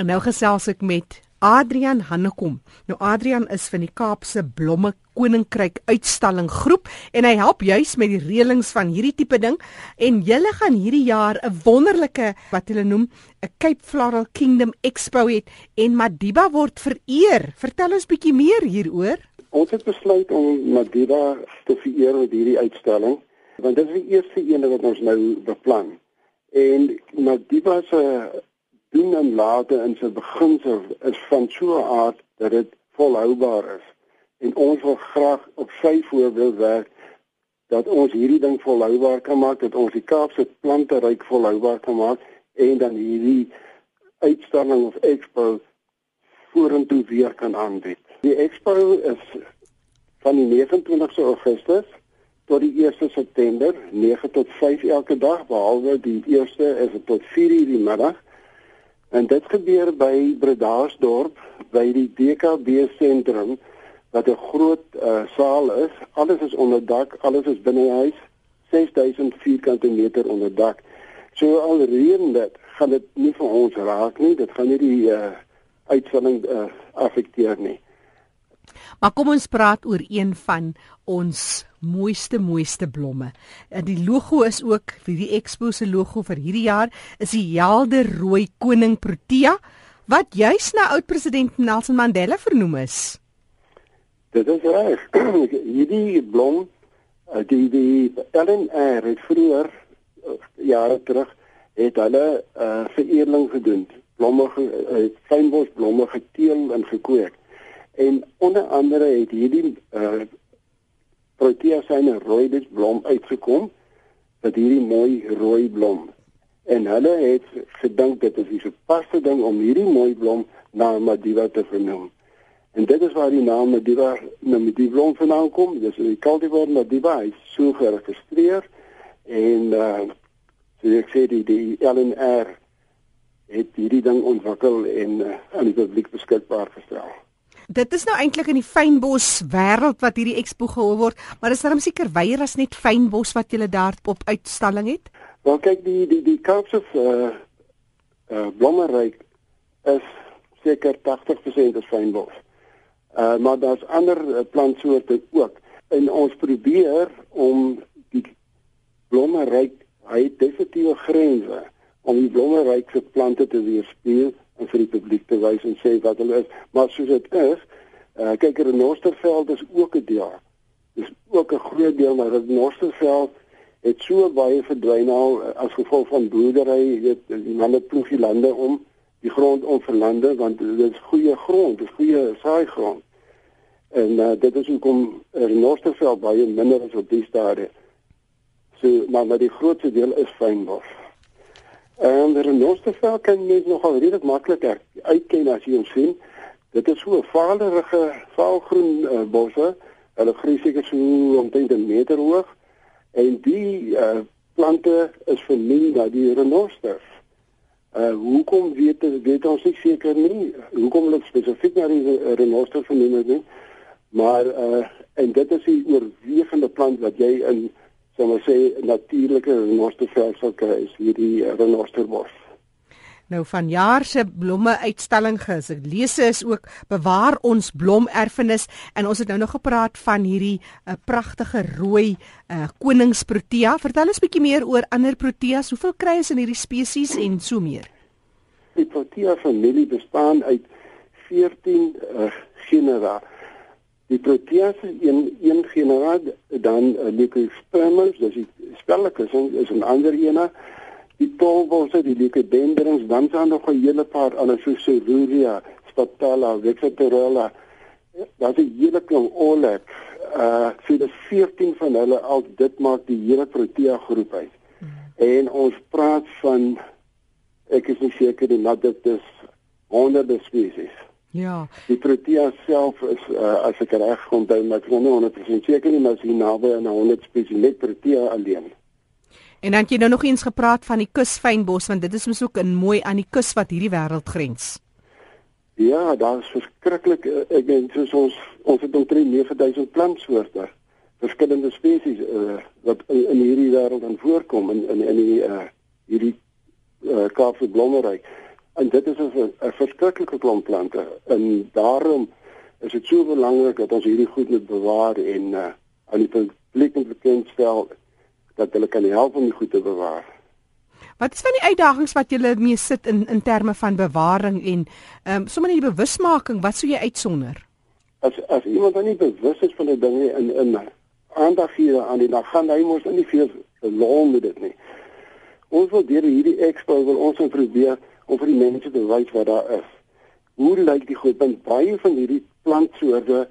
En nou gesels ek met Adrian Hannekom. Nou Adrian is van die Kaapse Blomme Koninkryk uitstalling groep en hy help juis met die reëlings van hierdie tipe ding en julle gaan hierdie jaar 'n wonderlike wat hulle noem 'n Cape Floral Kingdom Expo hê en Madiba word vereer. Vertel ons bietjie meer hieroor. Ons het besluit om Madiba te vereer met hierdie uitstalling want dit is die eerste een wat ons nou beplan. En Madiba se doen en late in sy beginsel is van so 'n aard dat dit volhoubaar is. En ons wil graag op sy voorbeeld werk dat ons hierdie ding volhoubaar kan maak, dat ons die Kaapse plante ryk volhoubaar kan maak en dan hierdie uitstalling of expo vorentoe weer kan aanbied. Die expo is van die 29ste Augustus tot die 1 September, 9 tot 5 elke dag, behalwe die eerste is dit tot 4:00 die middag. En dit gebeur by Bredasdorp by die DKB sentrum wat 'n groot uh, saal is. Alles is onder dak, alles is binne die huis. 6000 vierkante meter onder dak. So alreeds dit gaan dit nie vir ons raak nie. Dit gaan nie die uh, uitstalling uh, affekteer nie. Maar kom ons praat oor een van ons mooiste mooiste blomme. En die logo is ook vir die Expo se logo vir hierdie jaar is die helder rooi koning Protea wat juis na oud president Nelson Mandela vernoem is. Dit is reg. hierdie blom eh, die die LNR het vroeër eh, jare terug het hulle uh, veredeling gedoen. Blomme uh, fynbos blomme geteel en gekweek. En onder andere het hierdie uh, Protea syne rooi blom uitgekom wat hierdie mooi rooi blom. En hulle het gedink dit is die gepaste ding om hierdie mooi blom na Madiba te vernoem. En dit is waar die naam Madiba na die blom vandaan kom. Dis die cultivar Madiba is so geregistreer en uh so ek sê die die LNR het hierdie ding ontwikkel en uh, aan die publiek beskikbaar gestel dit is nou eintlik in die fynbos wêreld wat hierdie expo gehou word, maar is daar seker weier as net fynbos wat julle daar op uitstalling het? Wel kyk die die die Kaapse uh uh blommeryk is seker 80% is fynbos. Uh maar daar's ander uh, plantsoorte ook. En ons probeer om die blommeryk hy het definitiewe grense om die blommeryke plante te weerspieël en vir die publiek te wys en sê wat hulle is. Maar soos dit is, uh, kyk Renosterveld is ook 'n deel. Dis ook 'n groot deel maar Renosterveld het so baie verdwyn al uh, as gevolg van boerdery, weet die manne ploeg die lande om die grond om vir lande want dit is goeie grond, dis goeie saaigrond. En uh, dit is hoekom Renosterveld baie minder is op die stadium. So maar maar die grootste deel is fynbos. En die renostervel kan mens nogal redelik maklik uitken as jy hom sien. Dit is so 'n vaderige, vaalgroen uh, bosse. Hulle groei seker so omtrent 'n meter hoog en die uh, plante is vernoem na die renosters. Uh hoekom weet weet ons nie seker nie. Hoekom hulle spesifiek na die renosters vernoem het nie. Maar uh en dit is die oorwegende plant wat jy in sal maar sê natuurlike renostervelselke is hierdie renosterbos. Nou van jaar se blomme uitstalling ges. Ek lees is ook bewaar ons blomerfenis en ons het nou nog gepraat van hierdie uh, pragtige rooi uh, koningsprotea. Vertel ons bietjie meer oor ander proteas. Hoeveel kry ons in hierdie spesies en so meer? Die protea familie bestaan uit 14 uh, genera. Die proteas een een generaat dan uh, leucospermums, dis die spelletjies is 'n ander ene. Die tolbosse, die leucodendrons, dan staan nog 'n hele paar anders soos Ceruria, Spatala, Vexatorella. Daar's 'n hele klomp oleg. Uh so die 14 van hulle al dit maak die hele protea groep uit. Hmm. En ons praat van ek is nie seker nie, maar dit is honderde spesies. Ja. Die protea self is uh, as ek reg onthou, maar ek is nie 100% seker nie, maar is naby aan 100 spesies net protea alleen. En dan het jy nou nog eens gepraat van die kusfynbos want dit is mos ook 'n mooi aan die kus wat hierdie wêreld grens. Ja, daar is verskriklik uh, ek dink soos ons ons het omtrent 9000 plantsoorte, verskillende spesies uh, wat in, in hierdie wêreld aan voorkom in in in die uh, hierdie uh, Kaapse blommeryk. En dit is 'n verskriklike klomp plante. En daarom is dit so belangrik dat ons hierdie goed moet bewaar en uh, aan die publiek bekend stel dat hulle kan help om die goed te bewaar. Wat is van die uitdagings wat julle mee sit in in terme van bewaring en ehm um, sommer net die bewusmaking, wat sou jy uitsonder? As as iemand dan nie bewus is van die dinge in in aandag hier aan die dag gaan hy mos nie veel lol met dit nie. Ons wil deur hierdie expo wil ons probeer om vir die mense te wys wat daar is. Hoe lyk die goed? Want baie van hierdie plantsoorte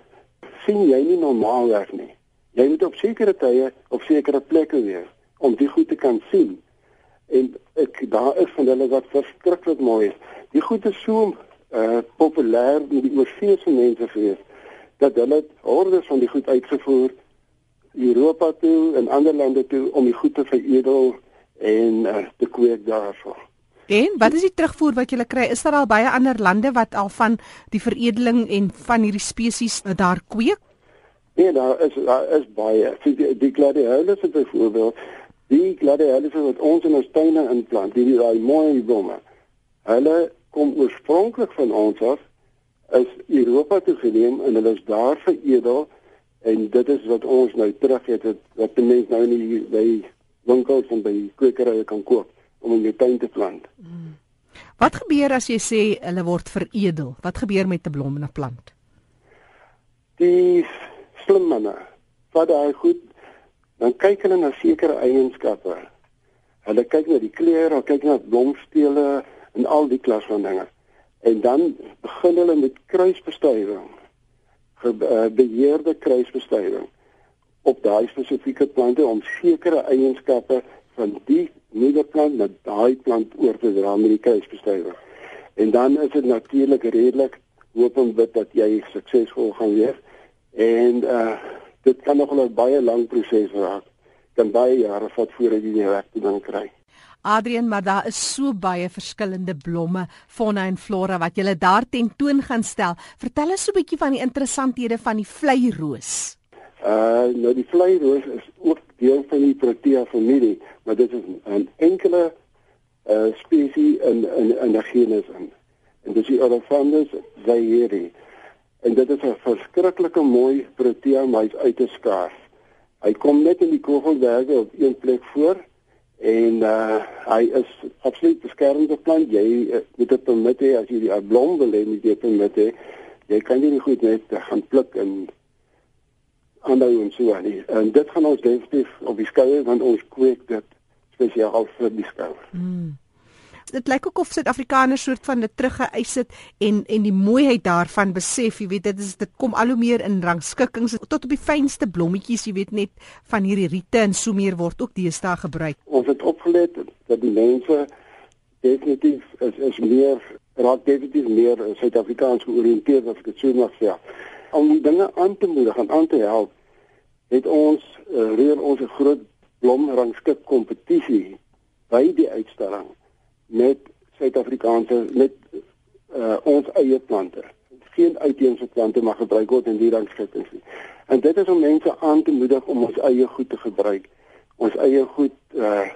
sien jy nie normaalweg nie. Jy moet op sekere tye op sekere plekke wees om die goed te kan sien. En ek daar is van hulle wat verskriklik mooi is. Die goed is so uh populêr met die oorseese mense gewees dat hulle hordes van die goed uitgevoer Europa toe en ander lande toe om die goed te veredel en uh, te kweek daarvoor. En wat is die terugvoer wat jy kry? Is daar al baie ander lande wat al van die veredeling en van hierdie spesies daar kweek? Nee, daar is daar is baie. Die, die gladiolus byvoorbeeld, die gladiolus wat ons in ons tuine inplant, die daai mooi bome. Hulle kom oorspronklik van ons af is Europa toe geneem en hulle is daar veredel en dit is wat ons nou terug het wat die mense nou nie by winkels en by kwekerye kan koop om in jou tuin te plant. Hmm. Wat gebeur as jy sê hulle word veredel? Wat gebeur met 'n blom en 'n plant? Die slim manne, wat daai goed, dan kyk hulle na sekere eienskappe. Hulle kyk na die kleur, hulle kyk na blomstele en al die klas van dinge. En dan begin hulle met kruisbestuiving. Eh, beheerde kruisbestuiving op daai spesifieke plante om sekere eienskappe van die nuwe plant na daai plant oor te dra met die kruisbestuiving. En dan is dit natuurlik redelik hoop en bid dat jy suksesvol gaan wees. En uh dit kan nog 'n baie lang proses raak. Kan baie jare vat voordat jy die regte ding kry. Adrian, maar daar is so baie verskillende blomme, fauna en flora wat jy daar tentoon gaan stel. Vertel ons so 'n bietjie van die interessanthede van die vleiroos. Uh nou die vleiroos is ook deel van die Protea familie, maar dit is 'n enkele uh spesies in in in die genus in. En dis die Orophanthes zayeri. En dit is 'n verskriklike mooi Protea, maar hy's uiters skaars. Hy kom net in die kogelberge op een plek voor en uh hy is absoluut beskermde plant. Jy uh, moet dit permit hê as jy die blom wil hê, jy permit hê. Jy kan nie goed net gaan pluk en aanhou en so aan nie. En dit gaan ons definitief op die skouer want ons kweek dit spesiaal vir die skouer. Mm. Dit lyk ook of Suid-Afrikaners soort van dit teruggeëis het en en die mooiheid daarvan besef, jy weet dit is dit kom al hoe meer in rangskikkings tot op die fynste blommetjies, jy weet net van hierdie riete en so meer word ook deesdae gebruik. Ons het opgelet dat die mense definitief is, is meer raak definitief meer Suid-Afrikaans georiënteerd as ek dit sou mag sê om dinge aan te moedig en aan te help, het ons uh, reël ons 'n groot blomrangskik kompetisie by die uitstalling met Suid-Afrikaanse met uh, ons eie plante. Geen uitheemse plante mag gebruik word in die rangskikking nie. En dit is om mense aan te moedig om ons eie goed te gebruik, ons eie goed uh,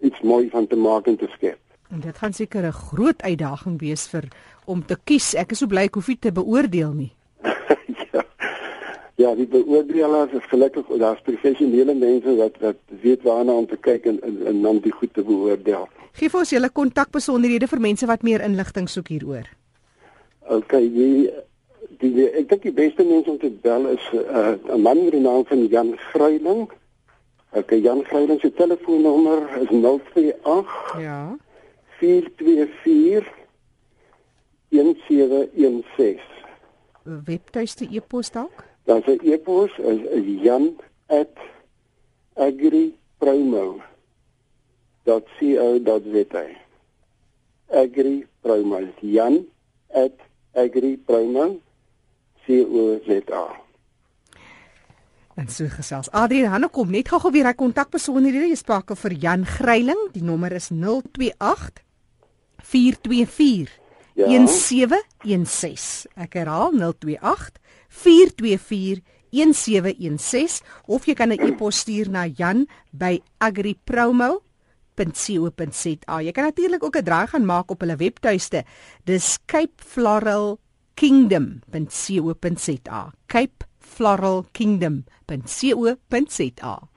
iets mooi van te maak en te skep. En dit gaan seker 'n groot uitdaging wees vir om te kies. Ek is so bly ek hoef nie te beoordeel nie. Ja, die beoordelaars is gelukkig daar's professionele mense wat wat weet waarna om te kyk en en, en om die goed te beoordeel. Geef ons julle kontakbesonderhede vir mense wat meer inligting soek hieroor. OK, die die, die ek dink die beste mens om te bel is uh, 'n uh, man met die naam van Jan Gryiling. OK, Jan Gryiling se telefoonnommer is 028 Ja. 424 1716. Webtuiste e-pos dalk? Dan sy e-pos is, is jan@agripromo.co.za. Agripromo jan@agripromo.co.za. En so gesels. Adrian Hanne kom net gou-gou weer hy kontakbesonderhede. Jy spakel vir Jan Gryiling. Die nommer is 028 424 1716. Ek herhaal 028 424 1716 of jy kan 'n e-pos stuur na jan by agripromo cape.floral.co.za. Jy kan natuurlik ook 'n draai gaan maak op hulle webtuiste. Dis capefloralkingdom.co.za. capefloralkingdom.co.za.